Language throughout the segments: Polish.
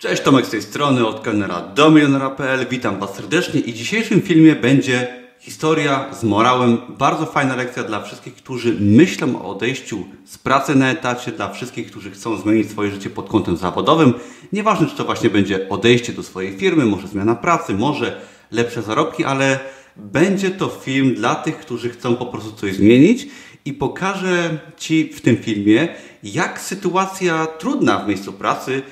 Cześć, Tomek z tej strony, od kelnera do milionera.pl. Witam Was serdecznie i w dzisiejszym filmie będzie historia z morałem. Bardzo fajna lekcja dla wszystkich, którzy myślą o odejściu z pracy na etacie, dla wszystkich, którzy chcą zmienić swoje życie pod kątem zawodowym. Nieważne, czy to właśnie będzie odejście do swojej firmy, może zmiana pracy, może lepsze zarobki, ale będzie to film dla tych, którzy chcą po prostu coś zmienić i pokażę Ci w tym filmie, jak sytuacja trudna w miejscu pracy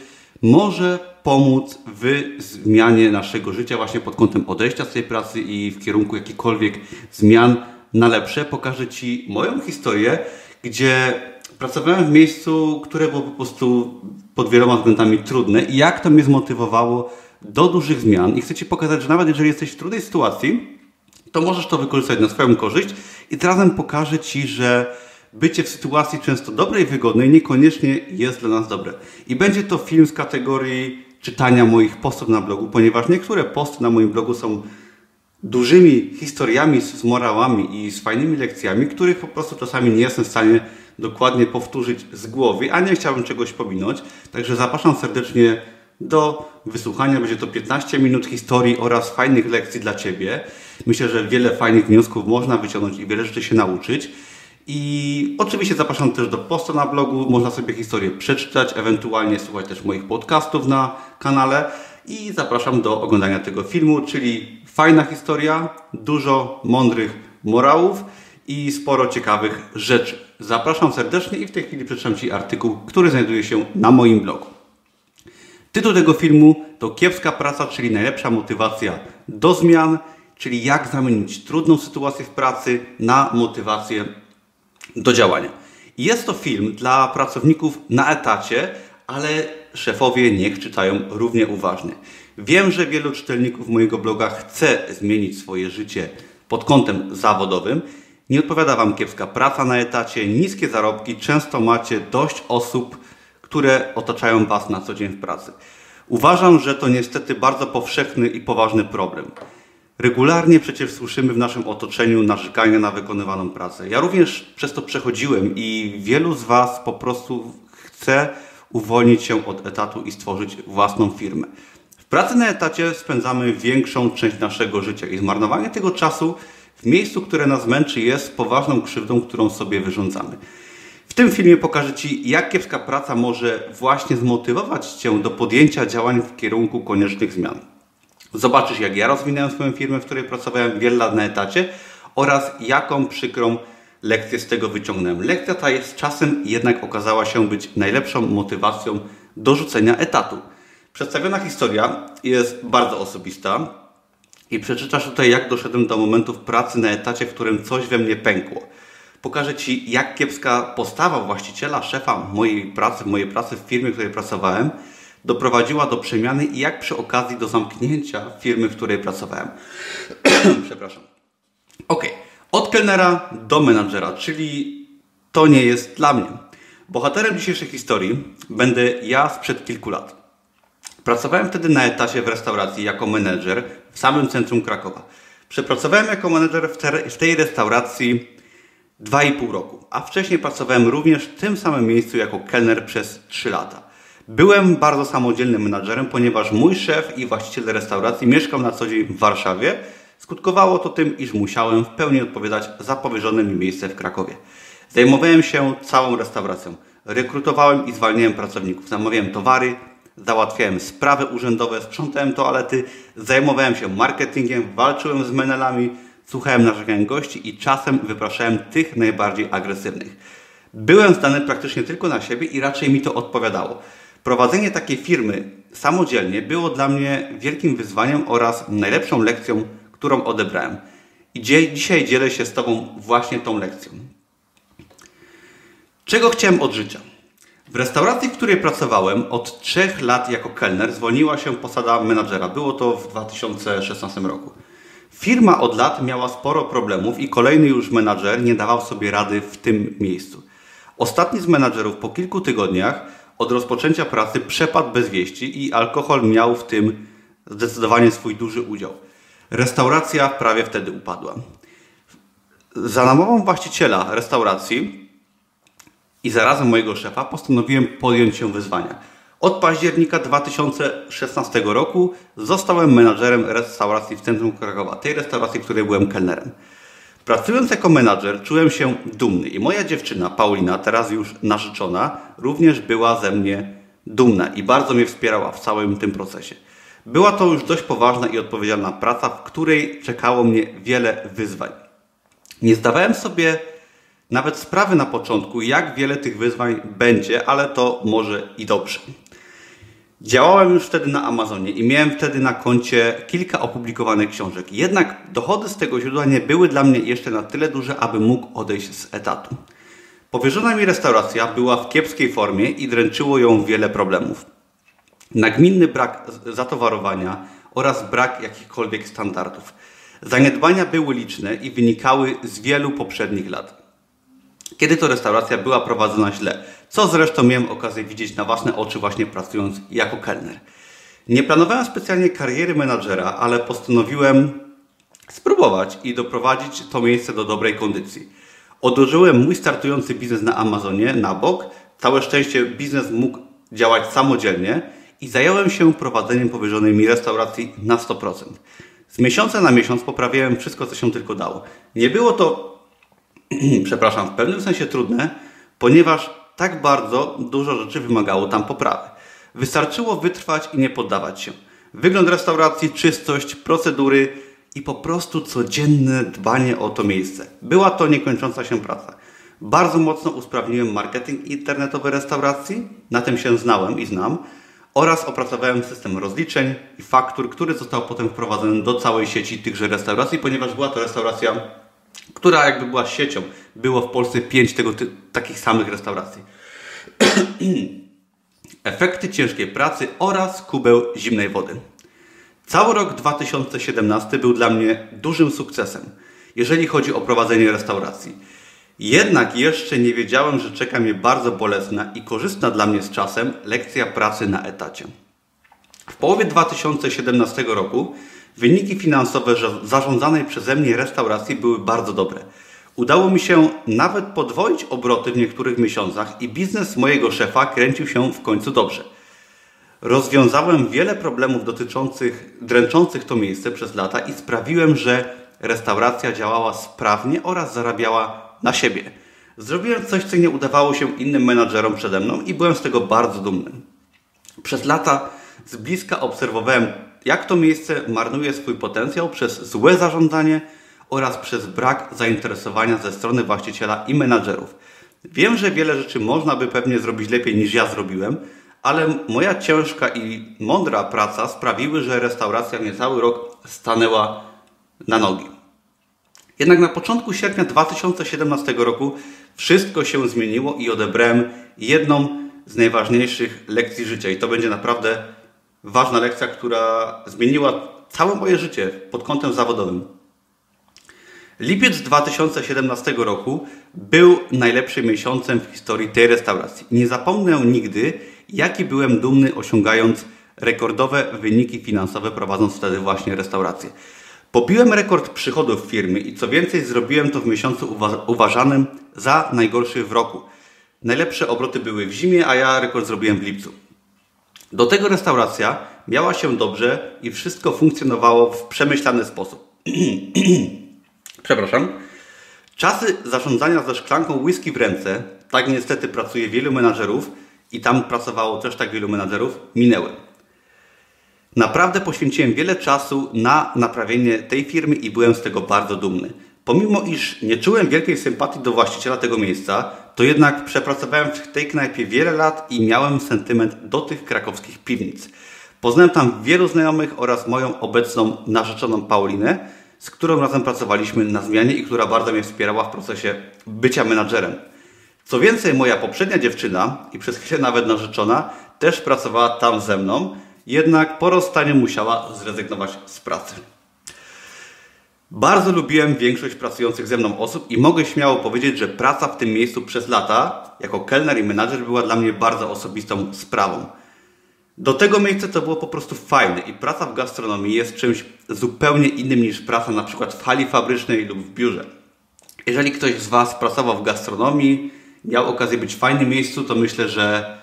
może pomóc w zmianie naszego życia właśnie pod kątem odejścia z tej pracy i w kierunku jakichkolwiek zmian na lepsze. Pokażę Ci moją historię, gdzie pracowałem w miejscu, które było po prostu pod wieloma względami trudne i jak to mnie zmotywowało do dużych zmian. I chcę Ci pokazać, że nawet jeżeli jesteś w trudnej sytuacji, to możesz to wykorzystać na swoją korzyść i razem pokażę Ci, że bycie w sytuacji często dobrej, wygodnej niekoniecznie jest dla nas dobre. I będzie to film z kategorii czytania moich postów na blogu, ponieważ niektóre posty na moim blogu są dużymi historiami z morałami i z fajnymi lekcjami, których po prostu czasami nie jestem w stanie dokładnie powtórzyć z głowy, a nie chciałbym czegoś pominąć. Także zapraszam serdecznie do wysłuchania. Będzie to 15 minut historii oraz fajnych lekcji dla Ciebie. Myślę, że wiele fajnych wniosków można wyciągnąć i wiele rzeczy się nauczyć. I oczywiście zapraszam też do posta na blogu, można sobie historię przeczytać, ewentualnie słuchać też moich podcastów na kanale i zapraszam do oglądania tego filmu, czyli fajna historia, dużo mądrych morałów i sporo ciekawych rzeczy. Zapraszam serdecznie i w tej chwili przeczytam Ci artykuł, który znajduje się na moim blogu. Tytuł tego filmu to Kiepska praca, czyli najlepsza motywacja do zmian, czyli jak zamienić trudną sytuację w pracy na motywację do działania. Jest to film dla pracowników na etacie, ale szefowie niech czytają równie uważnie. Wiem, że wielu czytelników mojego bloga chce zmienić swoje życie pod kątem zawodowym. Nie odpowiada Wam kiepska praca na etacie, niskie zarobki. Często macie dość osób, które otaczają Was na co dzień w pracy. Uważam, że to niestety bardzo powszechny i poważny problem. Regularnie przecież słyszymy w naszym otoczeniu narzekania na wykonywaną pracę. Ja również przez to przechodziłem i wielu z Was po prostu chce uwolnić się od etatu i stworzyć własną firmę. W pracy na etacie spędzamy większą część naszego życia i zmarnowanie tego czasu w miejscu, które nas męczy, jest poważną krzywdą, którą sobie wyrządzamy. W tym filmie pokażę Ci, jak kiepska praca może właśnie zmotywować Cię do podjęcia działań w kierunku koniecznych zmian. Zobaczysz, jak ja rozwinąłem swoją firmę, w której pracowałem wiele lat na etacie oraz jaką przykrą lekcję z tego wyciągnąłem. Lekcja ta jest czasem jednak okazała się być najlepszą motywacją do rzucenia etatu. Przedstawiona historia jest bardzo osobista i przeczytasz tutaj, jak doszedłem do momentów pracy na etacie, w którym coś we mnie pękło. Pokażę Ci, jak kiepska postawa właściciela, szefa mojej pracy, mojej pracy w firmie, w której pracowałem, doprowadziła do przemiany i jak przy okazji do zamknięcia firmy, w której pracowałem. Przepraszam. Ok, od kelnera do menadżera, czyli to nie jest dla mnie. Bohaterem dzisiejszej historii będę ja sprzed kilku lat. Pracowałem wtedy na etacie w restauracji jako menedżer w samym centrum Krakowa. Przepracowałem jako menedżer w tej restauracji 2,5 roku, a wcześniej pracowałem również w tym samym miejscu jako kelner przez 3 lata. Byłem bardzo samodzielnym menadżerem, ponieważ mój szef i właściciel restauracji mieszkał na co dzień w Warszawie. Skutkowało to tym, iż musiałem w pełni odpowiadać za powierzone mi miejsce w Krakowie. Zajmowałem się całą restauracją. Rekrutowałem i zwalniałem pracowników. Zamawiałem towary, załatwiałem sprawy urzędowe, sprzątałem toalety, zajmowałem się marketingiem, walczyłem z menelami, słuchałem narzekań gości i czasem wypraszałem tych najbardziej agresywnych. Byłem zdany praktycznie tylko na siebie i raczej mi to odpowiadało. Prowadzenie takiej firmy samodzielnie było dla mnie wielkim wyzwaniem oraz najlepszą lekcją, którą odebrałem. I dzisiaj dzielę się z Tobą właśnie tą lekcją. Czego chciałem od życia? W restauracji, w której pracowałem od trzech lat jako kelner, zwolniła się posada menadżera. Było to w 2016 roku. Firma od lat miała sporo problemów i kolejny już menadżer nie dawał sobie rady w tym miejscu. Ostatni z menadżerów po kilku tygodniach od rozpoczęcia pracy przepadł bez wieści i alkohol miał w tym zdecydowanie swój duży udział. Restauracja prawie wtedy upadła. Za namową właściciela restauracji i zarazem mojego szefa postanowiłem podjąć się wyzwania. Od października 2016 roku zostałem menadżerem restauracji w centrum Krakowa, tej restauracji, w której byłem kelnerem. Pracując jako menadżer czułem się dumny i moja dziewczyna Paulina, teraz już narzeczona, również była ze mnie dumna i bardzo mnie wspierała w całym tym procesie. Była to już dość poważna i odpowiedzialna praca, w której czekało mnie wiele wyzwań. Nie zdawałem sobie nawet sprawy na początku, jak wiele tych wyzwań będzie, ale to może i dobrze. Działałem już wtedy na Amazonie i miałem wtedy na koncie kilka opublikowanych książek. Jednak dochody z tego źródła nie były dla mnie jeszcze na tyle duże, aby mógł odejść z etatu. Powierzona mi restauracja była w kiepskiej formie i dręczyło ją wiele problemów. Nagminny brak zatowarowania oraz brak jakichkolwiek standardów. Zaniedbania były liczne i wynikały z wielu poprzednich lat. Kiedy to restauracja była prowadzona źle, co zresztą miałem okazję widzieć na własne oczy właśnie pracując jako kelner. Nie planowałem specjalnie kariery menadżera, ale postanowiłem spróbować i doprowadzić to miejsce do dobrej kondycji. Odłożyłem mój startujący biznes na Amazonie na bok. Całe szczęście biznes mógł działać samodzielnie i zająłem się prowadzeniem powierzonej mi restauracji na 100%. Z miesiąca na miesiąc poprawiałem wszystko, co się tylko dało. Nie było to, przepraszam, w pewnym sensie trudne, ponieważ tak bardzo dużo rzeczy wymagało tam poprawy. Wystarczyło wytrwać i nie poddawać się. Wygląd restauracji, czystość, procedury i po prostu codzienne dbanie o to miejsce. Była to niekończąca się praca. Bardzo mocno usprawniłem marketing internetowy restauracji, na tym się znałem i znam, oraz opracowałem system rozliczeń i faktur, który został potem wprowadzony do całej sieci tychże restauracji, ponieważ była to restauracja, która jakby była siecią. Było w Polsce pięć tego takich samych restauracji. Efekty ciężkiej pracy oraz kubeł zimnej wody. Cały rok 2017 był dla mnie dużym sukcesem, jeżeli chodzi o prowadzenie restauracji. Jednak jeszcze nie wiedziałem, że czeka mnie bardzo bolesna i korzystna dla mnie z czasem lekcja pracy na etacie. W połowie 2017 roku wyniki finansowe zarządzanej przeze mnie restauracji były bardzo dobre. Udało mi się nawet podwoić obroty w niektórych miesiącach i biznes mojego szefa kręcił się w końcu dobrze. Rozwiązałem wiele problemów dotyczących, dręczących to miejsce przez lata i sprawiłem, że restauracja działała sprawnie oraz zarabiała na siebie. Zrobiłem coś, co nie udawało się innym menadżerom przede mną i byłem z tego bardzo dumny. Przez lata z bliska obserwowałem, jak to miejsce marnuje swój potencjał przez złe zarządzanie oraz przez brak zainteresowania ze strony właściciela i menadżerów. Wiem, że wiele rzeczy można by pewnie zrobić lepiej niż ja zrobiłem, ale moja ciężka i mądra praca sprawiły, że restauracja niecały rok stanęła na nogi. Jednak na początku sierpnia 2017 roku wszystko się zmieniło i odebrałem jedną z najważniejszych lekcji życia. I to będzie naprawdę ważna lekcja, która zmieniła całe moje życie pod kątem zawodowym. Lipiec 2017 roku był najlepszym miesiącem w historii tej restauracji. Nie zapomnę nigdy, jaki byłem dumny osiągając rekordowe wyniki finansowe prowadząc wtedy właśnie restaurację. Pobiłem rekord przychodów firmy i co więcej zrobiłem to w miesiącu uwa uważanym za najgorszy w roku. Najlepsze obroty były w zimie, a ja rekord zrobiłem w lipcu. Do tego restauracja miała się dobrze i wszystko funkcjonowało w przemyślany sposób. Przepraszam. Czasy zarządzania ze szklanką whisky w ręce, tak niestety pracuje wielu menadżerów i tam pracowało też tak wielu menadżerów, minęły. Naprawdę poświęciłem wiele czasu na naprawienie tej firmy i byłem z tego bardzo dumny. Pomimo iż nie czułem wielkiej sympatii do właściciela tego miejsca, to jednak przepracowałem w tej knajpie wiele lat i miałem sentyment do tych krakowskich piwnic. Poznałem tam wielu znajomych oraz moją obecną narzeczoną Paulinę, z którą razem pracowaliśmy na zmianie i która bardzo mnie wspierała w procesie bycia menadżerem. Co więcej, moja poprzednia dziewczyna i przez chwilę nawet narzeczona też pracowała tam ze mną, jednak po rozstaniu musiała zrezygnować z pracy. Bardzo lubiłem większość pracujących ze mną osób i mogę śmiało powiedzieć, że praca w tym miejscu przez lata, jako kelner i menadżer, była dla mnie bardzo osobistą sprawą. Do tego miejsca to było po prostu fajne i praca w gastronomii jest czymś zupełnie innym niż praca na przykład w hali fabrycznej lub w biurze. Jeżeli ktoś z Was pracował w gastronomii, miał okazję być w fajnym miejscu, to myślę, że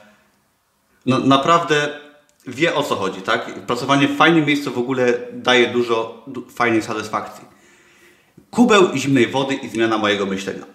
no, naprawdę wie o co chodzi, tak? Pracowanie w fajnym miejscu w ogóle daje dużo du fajnej satysfakcji. Kubeł zimnej wody i zmiana mojego myślenia.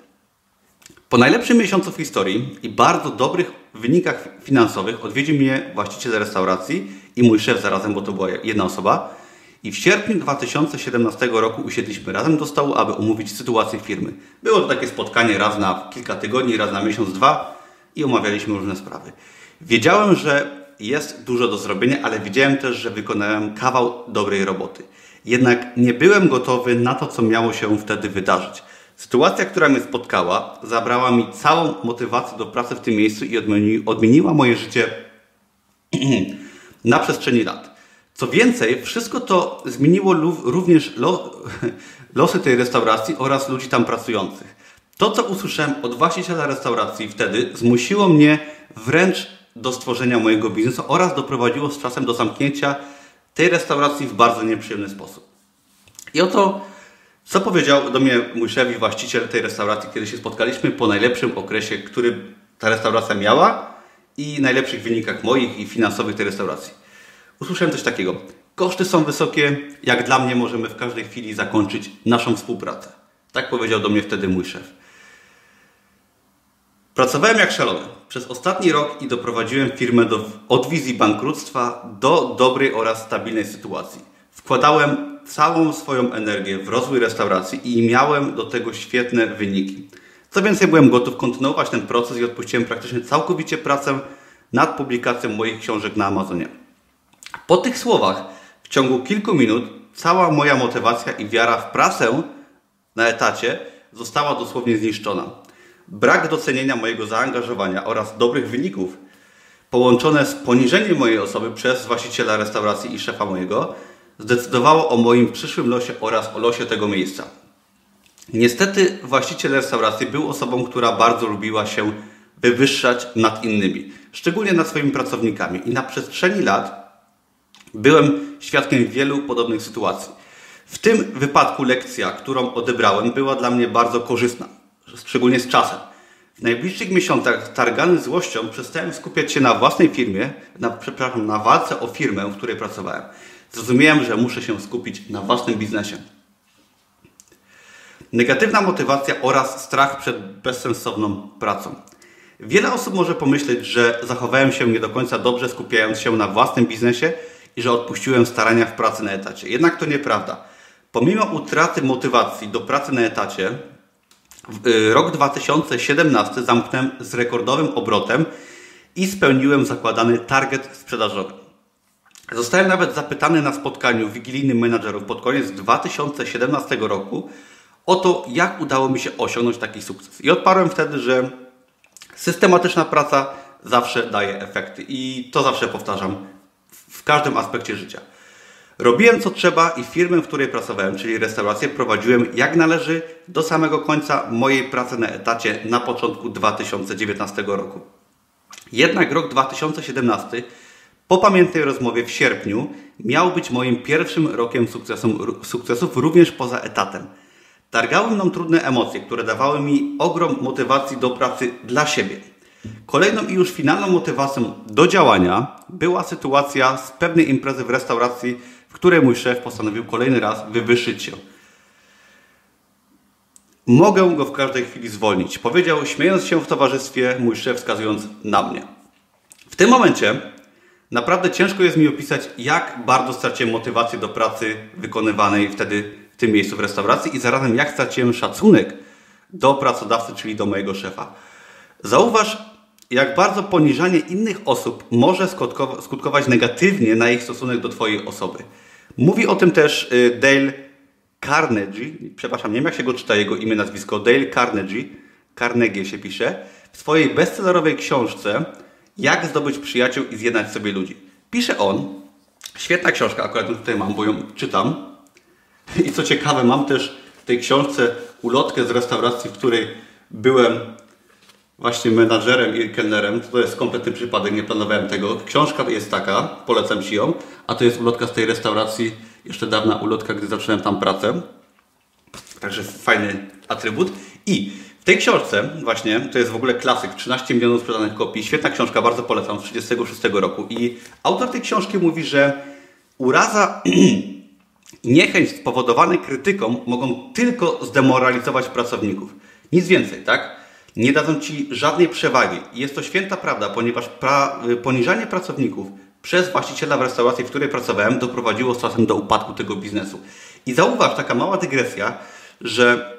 Po najlepszym miesiącu w historii i bardzo dobrych wynikach finansowych odwiedził mnie właściciel restauracji i mój szef zarazem, bo to była jedna osoba. I w sierpniu 2017 roku usiedliśmy razem do stołu, aby omówić sytuację firmy. Było to takie spotkanie raz na kilka tygodni, raz na miesiąc, dwa i omawialiśmy różne sprawy. Wiedziałem, że jest dużo do zrobienia, ale wiedziałem też, że wykonałem kawał dobrej roboty. Jednak nie byłem gotowy na to, co miało się wtedy wydarzyć. Sytuacja, która mnie spotkała, zabrała mi całą motywację do pracy w tym miejscu i odmieniła moje życie na przestrzeni lat. Co więcej, wszystko to zmieniło również losy tej restauracji oraz ludzi tam pracujących. To, co usłyszałem od właściciela restauracji wtedy, zmusiło mnie wręcz do stworzenia mojego biznesu oraz doprowadziło z czasem do zamknięcia tej restauracji w bardzo nieprzyjemny sposób. I oto, co powiedział do mnie mój szef i właściciel tej restauracji, kiedy się spotkaliśmy po najlepszym okresie, który ta restauracja miała i najlepszych wynikach moich i finansowych tej restauracji. Usłyszałem coś takiego. Koszty są wysokie, jak dla mnie możemy w każdej chwili zakończyć naszą współpracę. Tak powiedział do mnie wtedy mój szef. Pracowałem jak szalony przez ostatni rok i doprowadziłem firmę do, od wizji bankructwa do dobrej oraz stabilnej sytuacji. Wkładałem całą swoją energię w rozwój restauracji i miałem do tego świetne wyniki. Co więcej, byłem gotów kontynuować ten proces i odpuściłem praktycznie całkowicie pracę nad publikacją moich książek na Amazonie. Po tych słowach w ciągu kilku minut cała moja motywacja i wiara w pracę na etacie została dosłownie zniszczona. Brak docenienia mojego zaangażowania oraz dobrych wyników, połączone z poniżeniem mojej osoby przez właściciela restauracji i szefa mojego, zdecydowało o moim przyszłym losie oraz o losie tego miejsca. Niestety właściciel restauracji był osobą, która bardzo lubiła się wywyższać nad innymi, szczególnie nad swoimi pracownikami i na przestrzeni lat byłem świadkiem wielu podobnych sytuacji. W tym wypadku lekcja, którą odebrałem, była dla mnie bardzo korzystna szczególnie z czasem. W najbliższych miesiącach targany złością przestałem skupiać się na własnej firmie, na, przepraszam, na walce o firmę, w której pracowałem. Zrozumiałem, że muszę się skupić na własnym biznesie. Negatywna motywacja oraz strach przed bezsensowną pracą. Wiele osób może pomyśleć, że zachowałem się nie do końca dobrze, skupiając się na własnym biznesie i że odpuściłem starania w pracy na etacie. Jednak to nieprawda. Pomimo utraty motywacji do pracy na etacie, rok 2017 zamknąłem z rekordowym obrotem i spełniłem zakładany target sprzedażowy. Zostałem nawet zapytany na spotkaniu wigilijnym menadżerów pod koniec 2017 roku o to, jak udało mi się osiągnąć taki sukces. I odparłem wtedy, że systematyczna praca zawsze daje efekty i to zawsze powtarzam w każdym aspekcie życia. Robiłem co trzeba i firmę, w której pracowałem, czyli restaurację, prowadziłem jak należy do samego końca mojej pracy na etacie na początku 2019 roku. Jednak rok 2017 po pamiętnej rozmowie w sierpniu miał być moim pierwszym rokiem sukcesów również poza etatem. Targały mną trudne emocje, które dawały mi ogrom motywacji do pracy dla siebie. Kolejną i już finalną motywacją do działania była sytuacja z pewnej imprezy w restauracji w której mój szef postanowił kolejny raz wywyższyć się. Mogę go w każdej chwili zwolnić, powiedział, śmiejąc się w towarzystwie mój szef, wskazując na mnie. W tym momencie naprawdę ciężko jest mi opisać, jak bardzo straciłem motywację do pracy wykonywanej wtedy w tym miejscu w restauracji i zarazem jak straciłem szacunek do pracodawcy, czyli do mojego szefa. Zauważ, jak bardzo poniżanie innych osób może skutkować negatywnie na ich stosunek do Twojej osoby. Mówi o tym też y, Dale Carnegie, przepraszam, nie wiem jak się go czyta jego imię, nazwisko, Dale Carnegie, Carnegie się pisze, w swojej bestsellerowej książce Jak zdobyć przyjaciół i zjednać sobie ludzi. Pisze on, świetna książka, akurat tutaj mam, bo ją czytam. I co ciekawe, mam też w tej książce ulotkę z restauracji, w której byłem właśnie menadżerem i kelnerem. To jest kompletny przypadek, nie planowałem tego. Książka jest taka, polecam Ci ją, a to jest ulotka z tej restauracji, jeszcze dawna ulotka, gdy zacząłem tam pracę. Także fajny atrybut. I W tej książce właśnie, to jest w ogóle klasyk, 13 milionów sprzedanych kopii, świetna książka, bardzo polecam, z 1936 roku i autor tej książki mówi, że uraza i niechęć spowodowane krytyką mogą tylko zdemoralizować pracowników. Nic więcej, tak? Nie dadzą Ci żadnej przewagi. Jest to święta prawda, ponieważ pra poniżanie pracowników przez właściciela w restauracji, w której pracowałem, doprowadziło z czasem do upadku tego biznesu. I zauważ, taka mała dygresja, że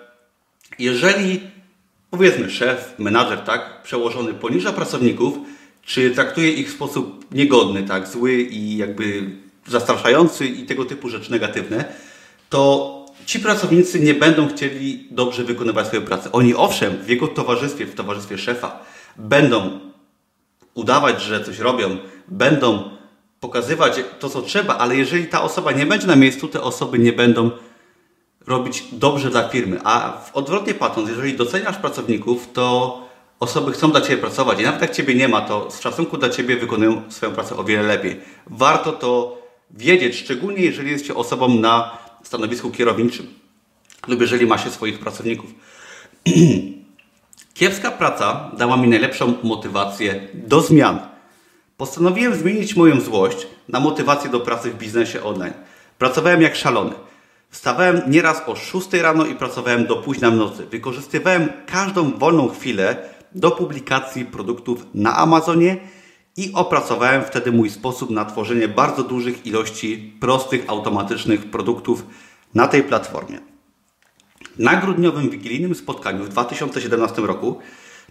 jeżeli powiedzmy szef, menadżer, tak, przełożony poniża pracowników, czy traktuje ich w sposób niegodny, tak, zły i jakby zastraszający i tego typu rzeczy negatywne, to ci pracownicy nie będą chcieli dobrze wykonywać swojej pracy. Oni owszem, w jego towarzystwie, w towarzystwie szefa, będą udawać, że coś robią, będą pokazywać to, co trzeba, ale jeżeli ta osoba nie będzie na miejscu, te osoby nie będą robić dobrze dla firmy. A odwrotnie patrząc, jeżeli doceniasz pracowników, to osoby chcą dla Ciebie pracować i nawet jak Ciebie nie ma, to z szacunku dla Ciebie wykonują swoją pracę o wiele lepiej. Warto to wiedzieć, szczególnie jeżeli jesteście osobą na stanowisku kierowniczym lub jeżeli ma się swoich pracowników. Kiepska praca dała mi najlepszą motywację do zmian. Postanowiłem zmienić moją złość na motywację do pracy w biznesie online. Pracowałem jak szalony. Wstawałem nieraz o 6 rano i pracowałem do późna w nocy. Wykorzystywałem każdą wolną chwilę do publikacji produktów na Amazonie i opracowałem wtedy mój sposób na tworzenie bardzo dużych ilości prostych, automatycznych produktów na tej platformie. Na grudniowym wigilijnym spotkaniu w 2017 roku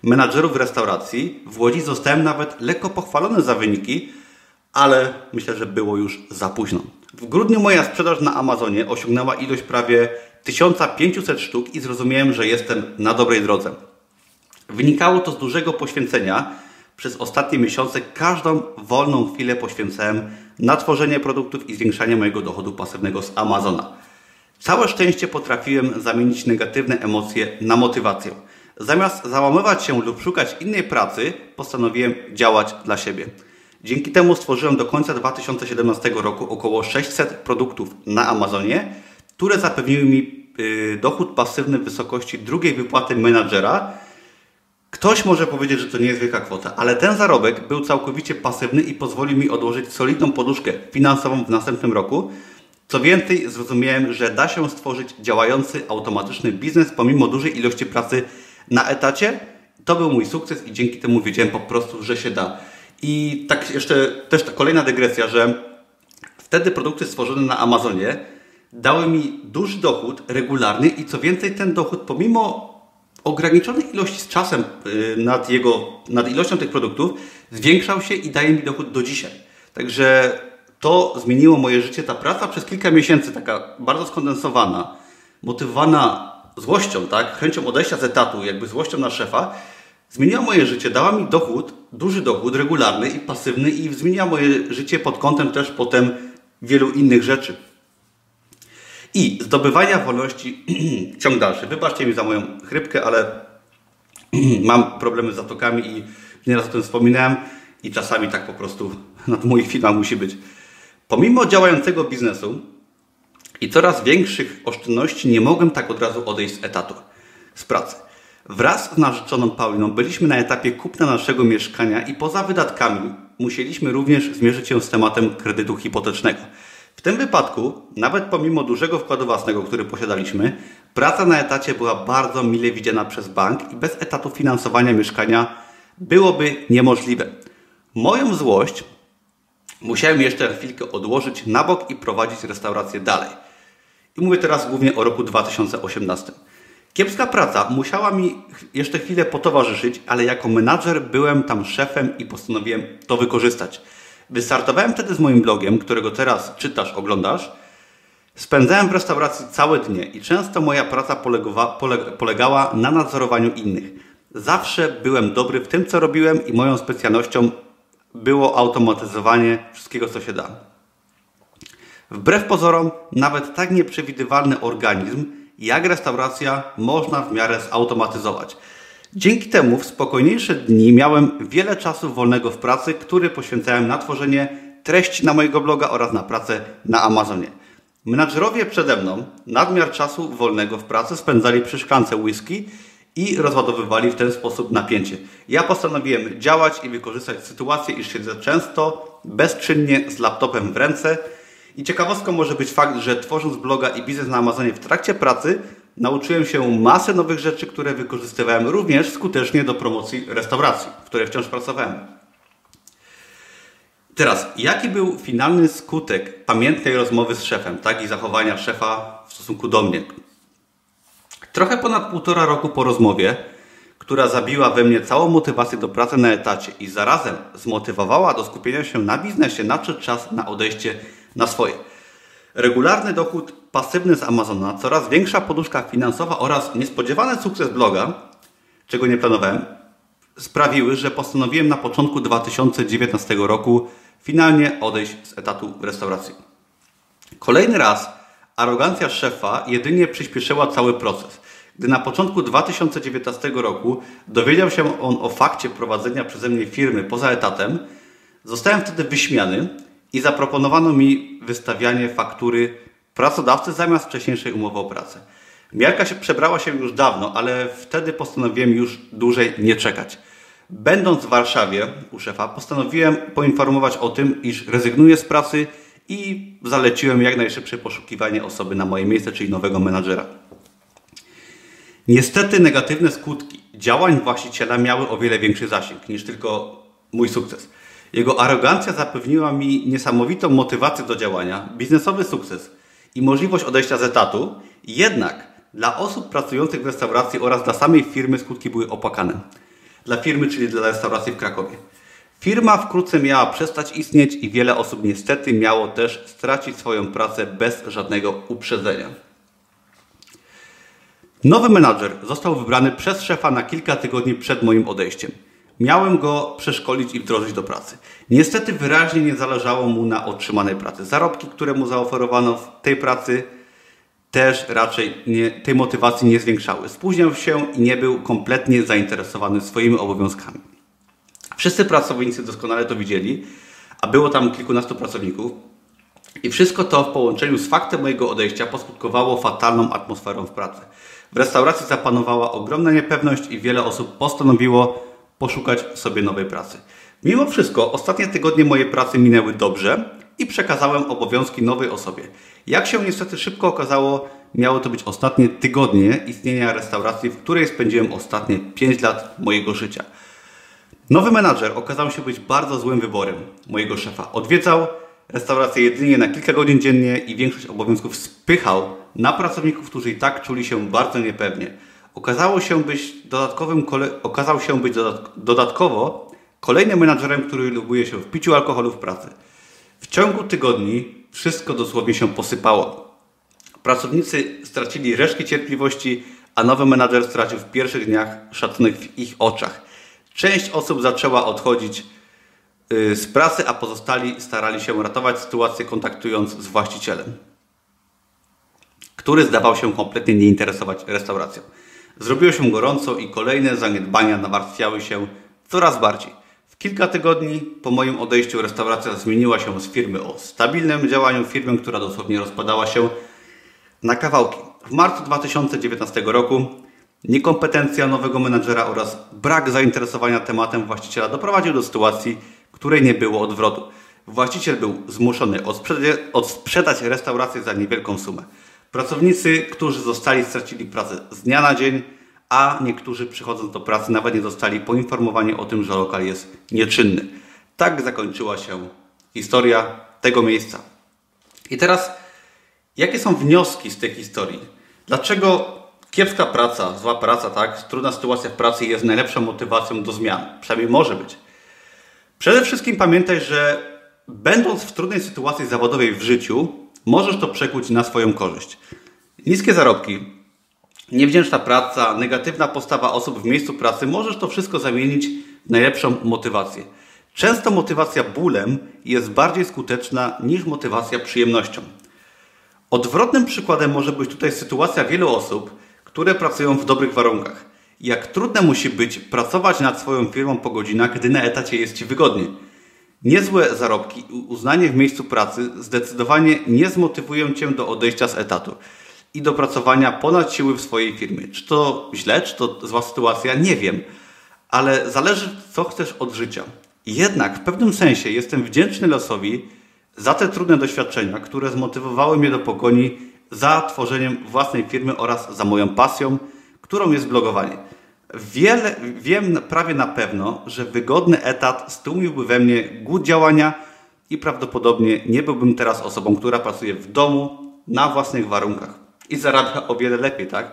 menadżerów restauracji w Łodzi zostałem nawet lekko pochwalony za wyniki, ale myślę, że było już za późno. W grudniu moja sprzedaż na Amazonie osiągnęła ilość prawie 1500 sztuk i zrozumiałem, że jestem na dobrej drodze. Wynikało to z dużego poświęcenia. Przez ostatnie miesiące każdą wolną chwilę poświęcałem na tworzenie produktów i zwiększanie mojego dochodu pasywnego z Amazona. Całe szczęście potrafiłem zamienić negatywne emocje na motywację. Zamiast załamywać się lub szukać innej pracy, postanowiłem działać dla siebie. Dzięki temu stworzyłem do końca 2017 roku około 600 produktów na Amazonie, które zapewniły mi yy, dochód pasywny w wysokości drugiej wypłaty menadżera. Ktoś może powiedzieć, że to nie jest wielka kwota, ale ten zarobek był całkowicie pasywny i pozwolił mi odłożyć solidną poduszkę finansową w następnym roku. Co więcej, zrozumiałem, że da się stworzyć działający automatyczny biznes pomimo dużej ilości pracy na etacie. To był mój sukces i dzięki temu wiedziałem po prostu, że się da. I tak jeszcze też ta kolejna dygresja, że wtedy produkty stworzone na Amazonie dały mi duży dochód regularny i co więcej ten dochód pomimo ograniczonej ilości z czasem y, nad, jego, nad ilością tych produktów zwiększał się i daje mi dochód do dzisiaj. Także to zmieniło moje życie. Ta praca przez kilka miesięcy, taka bardzo skondensowana, motywowana złością, tak, chęcią odejścia z etatu, jakby złością na szefa, zmieniła moje życie, dała mi dochód, duży dochód, regularny i pasywny i zmieniła moje życie pod kątem też potem wielu innych rzeczy. I zdobywania wolności, ciąg dalszy. Wybaczcie mi za moją chrypkę, ale mam problemy z zatokami i nieraz o tym wspominałem i czasami tak po prostu na moich filmach musi być. Pomimo działającego biznesu i coraz większych oszczędności nie mogłem tak od razu odejść z etatu, z pracy. Wraz z narzeczoną Pauliną byliśmy na etapie kupna naszego mieszkania i poza wydatkami musieliśmy również zmierzyć się z tematem kredytu hipotecznego. W tym wypadku, nawet pomimo dużego wkładu własnego, który posiadaliśmy, praca na etacie była bardzo mile widziana przez bank i bez etatu finansowania mieszkania byłoby niemożliwe. Moją złość musiałem jeszcze chwilkę odłożyć na bok i prowadzić restaurację dalej. I mówię teraz głównie o roku 2018. Kiepska praca musiała mi jeszcze chwilę potowarzyszyć, ale jako menadżer byłem tam szefem i postanowiłem to wykorzystać. Wystartowałem wtedy z moim blogiem, którego teraz czytasz, oglądasz. Spędzałem w restauracji całe dnie i często moja praca polegała na nadzorowaniu innych. Zawsze byłem dobry w tym, co robiłem i moją specjalnością było automatyzowanie wszystkiego, co się da. Wbrew pozorom, nawet tak nieprzewidywalny organizm jak restauracja można w miarę zautomatyzować. Dzięki temu w spokojniejsze dni miałem wiele czasu wolnego w pracy, który poświęcałem na tworzenie treści na mojego bloga oraz na pracę na Amazonie. Menadżerowie przede mną nadmiar czasu wolnego w pracy spędzali przy szklance whisky i rozładowywali w ten sposób napięcie. Ja postanowiłem działać i wykorzystać sytuację, iż siedzę często bezczynnie z laptopem w ręce. I ciekawostką może być fakt, że tworząc bloga i biznes na Amazonie w trakcie pracy, nauczyłem się masę nowych rzeczy, które wykorzystywałem również skutecznie do promocji restauracji, w której wciąż pracowałem. Teraz, jaki był finalny skutek pamiętnej rozmowy z szefem, tak i zachowania szefa w stosunku do mnie? Trochę ponad półtora roku po rozmowie, która zabiła we mnie całą motywację do pracy na etacie i zarazem zmotywowała do skupienia się na biznesie, nadszedł czas na odejście na swoje. Regularny dochód pasywny z Amazona, coraz większa poduszka finansowa oraz niespodziewany sukces bloga, czego nie planowałem, sprawiły, że postanowiłem na początku 2019 roku finalnie odejść z etatu restauracji. Kolejny raz arogancja szefa jedynie przyspieszyła cały proces. Gdy na początku 2019 roku dowiedział się on o fakcie prowadzenia przeze mnie firmy poza etatem, zostałem wtedy wyśmiany i zaproponowano mi wystawianie faktury pracodawcy zamiast wcześniejszej umowy o pracę. Miarka się przebrała się już dawno, ale wtedy postanowiłem już dłużej nie czekać. Będąc w Warszawie u szefa, postanowiłem poinformować o tym, iż rezygnuję z pracy i zaleciłem jak najszybsze poszukiwanie osoby na moje miejsce, czyli nowego menadżera. Niestety negatywne skutki działań właściciela miały o wiele większy zasięg niż tylko mój sukces. Jego arogancja zapewniła mi niesamowitą motywację do działania, biznesowy sukces i możliwość odejścia z etatu, jednak dla osób pracujących w restauracji oraz dla samej firmy skutki były opłakane. Dla firmy, czyli dla restauracji w Krakowie. Firma wkrótce miała przestać istnieć i wiele osób niestety miało też stracić swoją pracę bez żadnego uprzedzenia. Nowy menadżer został wybrany przez szefa na kilka tygodni przed moim odejściem. Miałem go przeszkolić i wdrożyć do pracy. Niestety wyraźnie nie zależało mu na otrzymanej pracy. Zarobki, które mu zaoferowano w tej pracy, też raczej nie, tej motywacji nie zwiększały. Spóźniał się i nie był kompletnie zainteresowany swoimi obowiązkami. Wszyscy pracownicy doskonale to widzieli, a było tam kilkunastu pracowników. I wszystko to w połączeniu z faktem mojego odejścia poskutkowało fatalną atmosferą w pracy. W restauracji zapanowała ogromna niepewność i wiele osób postanowiło poszukać sobie nowej pracy. Mimo wszystko, ostatnie tygodnie mojej pracy minęły dobrze i przekazałem obowiązki nowej osobie. Jak się niestety szybko okazało, miało to być ostatnie tygodnie istnienia restauracji, w której spędziłem ostatnie 5 lat mojego życia. Nowy menadżer okazał się być bardzo złym wyborem mojego szefa. Odwiedzał restaurację jedynie na kilka godzin dziennie i większość obowiązków spychał na pracowników, którzy i tak czuli się bardzo niepewnie. Okazało się być dodatkowym, okazał się być dodatkowo kolejnym menadżerem, który lubuje się w piciu alkoholu w pracy. W ciągu tygodni wszystko dosłownie się posypało. Pracownicy stracili resztki cierpliwości, a nowy menadżer stracił w pierwszych dniach szacunek w ich oczach. Część osób zaczęła odchodzić y, z pracy, a pozostali starali się ratować sytuację kontaktując z właścicielem, który zdawał się kompletnie nie interesować restauracją. Zrobiło się gorąco i kolejne zaniedbania nawarstwiały się coraz bardziej. W kilka tygodni po moim odejściu restauracja zmieniła się z firmy o stabilnym działaniu firmę, która dosłownie rozpadała się na kawałki. W marcu 2019 roku niekompetencja nowego menadżera oraz brak zainteresowania tematem właściciela doprowadził do sytuacji, której nie było odwrotu. Właściciel był zmuszony odsprzedać restaurację za niewielką sumę. Pracownicy, którzy zostali, stracili pracę z dnia na dzień, a niektórzy przychodząc do pracy nawet nie zostali poinformowani o tym, że lokal jest nieczynny. Tak zakończyła się historia tego miejsca. I teraz, jakie są wnioski z tej historii? Dlaczego kiepska praca, zła praca, tak, trudna sytuacja w pracy jest najlepszą motywacją do zmian? Przynajmniej może być. Przede wszystkim pamiętaj, że będąc w trudnej sytuacji zawodowej w życiu, możesz to przekuć na swoją korzyść. Niskie zarobki, niewdzięczna praca, negatywna postawa osób w miejscu pracy, możesz to wszystko zamienić w najlepszą motywację. Często motywacja bólem jest bardziej skuteczna niż motywacja przyjemnością. Odwrotnym przykładem może być tutaj sytuacja wielu osób, które pracują w dobrych warunkach. Jak trudne musi być pracować nad swoją firmą po godzinach, gdy na etacie jest Ci wygodnie. Niezłe zarobki i uznanie w miejscu pracy zdecydowanie nie zmotywują Cię do odejścia z etatu. i dopracowania ponad siły w swojej firmie. Czy to źle, czy to zła sytuacja? Nie wiem, ale zależy, co chcesz od życia. Jednak w pewnym sensie jestem wdzięczny losowi za te trudne doświadczenia, które zmotywowały mnie do pogoni za tworzeniem własnej firmy oraz za moją pasją, którą jest blogowanie. Wiele, wiem prawie na pewno, że wygodny etat stłumiłby we mnie głód działania i prawdopodobnie nie byłbym teraz osobą, która pracuje w domu na własnych warunkach i zarabia o wiele lepiej, tak?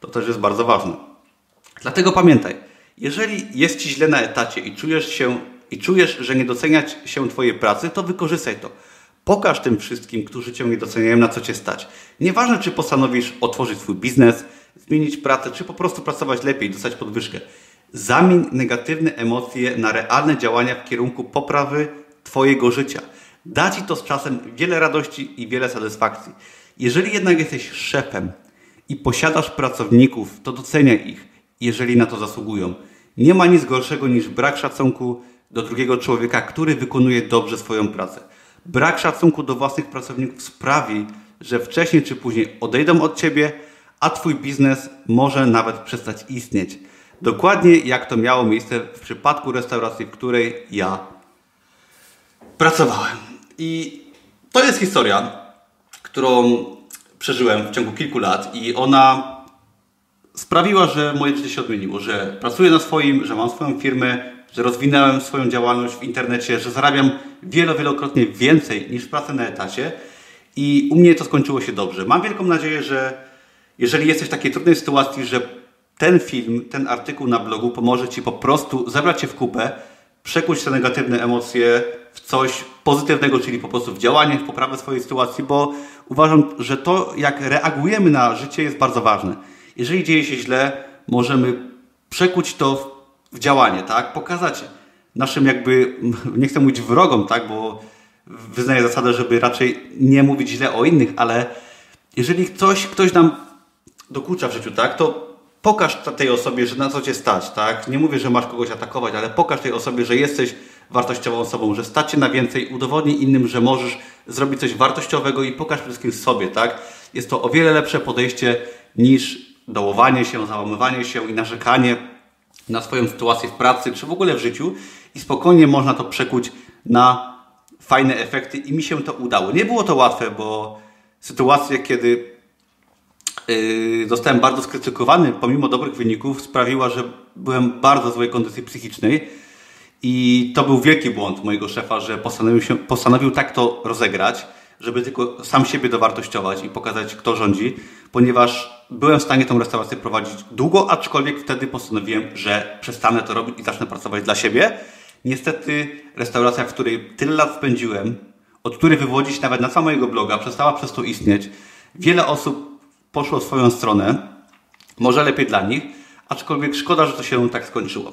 To też jest bardzo ważne. Dlatego pamiętaj, jeżeli jest Ci źle na etacie i czujesz się i czujesz, że nie doceniać się Twojej pracy, to wykorzystaj to. Pokaż tym wszystkim, którzy Cię nie doceniają, na co Cię stać. Nieważne, czy postanowisz otworzyć swój biznes, zmienić pracę, czy po prostu pracować lepiej, dostać podwyżkę. Zamień negatywne emocje na realne działania w kierunku poprawy Twojego życia. Da Ci to z czasem wiele radości i wiele satysfakcji. Jeżeli jednak jesteś szefem i posiadasz pracowników, to doceniaj ich, jeżeli na to zasługują. Nie ma nic gorszego niż brak szacunku do drugiego człowieka, który wykonuje dobrze swoją pracę. Brak szacunku do własnych pracowników sprawi, że wcześniej czy później odejdą od ciebie, a twój biznes może nawet przestać istnieć. Dokładnie jak to miało miejsce w przypadku restauracji, w której ja pracowałem. I to jest historia, którą przeżyłem w ciągu kilku lat i ona sprawiła, że moje życie się odmieniło, że pracuję na swoim, że mam swoją firmę, że rozwinąłem swoją działalność w internecie, że zarabiam wielo, wielokrotnie więcej niż pracę na etacie i u mnie to skończyło się dobrze. Mam wielką nadzieję, że jeżeli jesteś w takiej trudnej sytuacji, że ten film, ten artykuł na blogu pomoże Ci po prostu zebrać się w kupę, przekuć te negatywne emocje w coś pozytywnego, czyli po prostu w działanie, w poprawę swojej sytuacji, bo uważam, że to, jak reagujemy na życie, jest bardzo ważne. Jeżeli dzieje się źle, możemy przekuć to w działanie, tak? Pokazać naszym jakby, nie chcę mówić wrogom, tak? Bo wyznaję zasadę, żeby raczej nie mówić źle o innych, ale jeżeli ktoś, ktoś nam dokucza w życiu, tak? To pokaż tej osobie, że na co cię stać, tak? Nie mówię, że masz kogoś atakować, ale pokaż tej osobie, że jesteś wartościową osobą, że stać się na więcej, udowodnij innym, że możesz zrobić coś wartościowego i pokaż wszystkim sobie, tak? Jest to o wiele lepsze podejście niż dołowanie się, załamywanie się i narzekanie na swoją sytuację w pracy, czy w ogóle w życiu i spokojnie można to przekuć na fajne efekty i mi się to udało. Nie było to łatwe, bo sytuacje, kiedy zostałem bardzo skrytykowany pomimo dobrych wyników, sprawiła, że byłem w bardzo złej kondycji psychicznej i to był wielki błąd mojego szefa, że postanowił, się, postanowił tak to rozegrać, żeby tylko sam siebie dowartościować i pokazać, kto rządzi, ponieważ byłem w stanie tą restaurację prowadzić długo, aczkolwiek wtedy postanowiłem, że przestanę to robić i zacznę pracować dla siebie. Niestety restauracja, w której tyle lat spędziłem, od której wywodzić nawet na mojego bloga, przestała przez to istnieć. Wiele osób poszło w swoją stronę, może lepiej dla nich, aczkolwiek szkoda, że to się tak skończyło.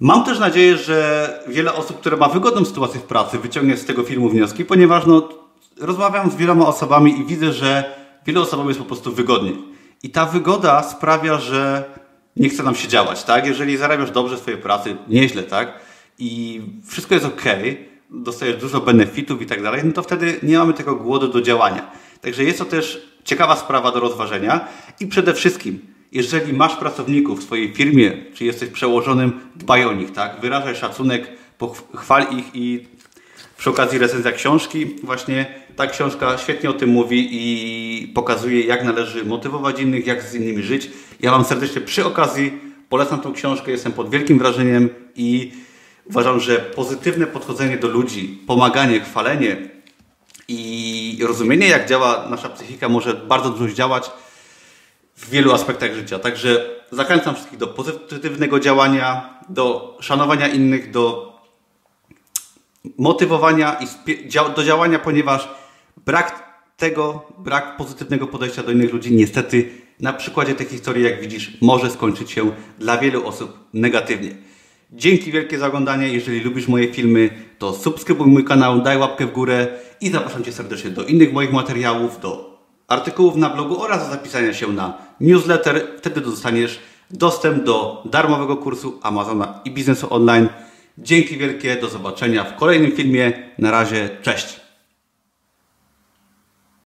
Mam też nadzieję, że wiele osób, które ma wygodną sytuację w pracy, wyciągnie z tego filmu wnioski, ponieważ no, rozmawiam z wieloma osobami i widzę, że wielu osobom jest po prostu wygodnie. I ta wygoda sprawia, że nie chce nam się działać, tak? Jeżeli zarabiasz dobrze swojej pracy, nieźle, tak? I wszystko jest ok, dostajesz dużo benefitów i tak dalej, no to wtedy nie mamy tego głodu do działania. Także jest to też ciekawa sprawa do rozważenia i przede wszystkim, jeżeli masz pracowników w swojej firmie, czy jesteś przełożonym, dbaj o nich, tak? Wyrażaj szacunek, chwal ich i przy okazji recenzja książki, właśnie ta książka świetnie o tym mówi i pokazuje, jak należy motywować innych, jak z innymi żyć. Ja Wam serdecznie przy okazji polecam tą książkę, jestem pod wielkim wrażeniem i uważam, że pozytywne podchodzenie do ludzi, pomaganie, chwalenie i rozumienie, jak działa nasza psychika, może bardzo dużo działać w wielu aspektach życia. Także zachęcam wszystkich do pozytywnego działania, do szanowania innych, do motywowania i do działania, ponieważ brak tego, brak pozytywnego podejścia do innych ludzi, niestety na przykładzie tej historii, jak widzisz, może skończyć się dla wielu osób negatywnie. Dzięki wielkie za oglądanie. Jeżeli lubisz moje filmy, to subskrybuj mój kanał, daj łapkę w górę i zapraszam Cię serdecznie do innych moich materiałów, do artykułów na blogu oraz do zapisania się na newsletter. Wtedy dostaniesz dostęp do darmowego kursu Amazona i biznesu online. Dzięki wielkie, do zobaczenia w kolejnym filmie. Na razie, cześć!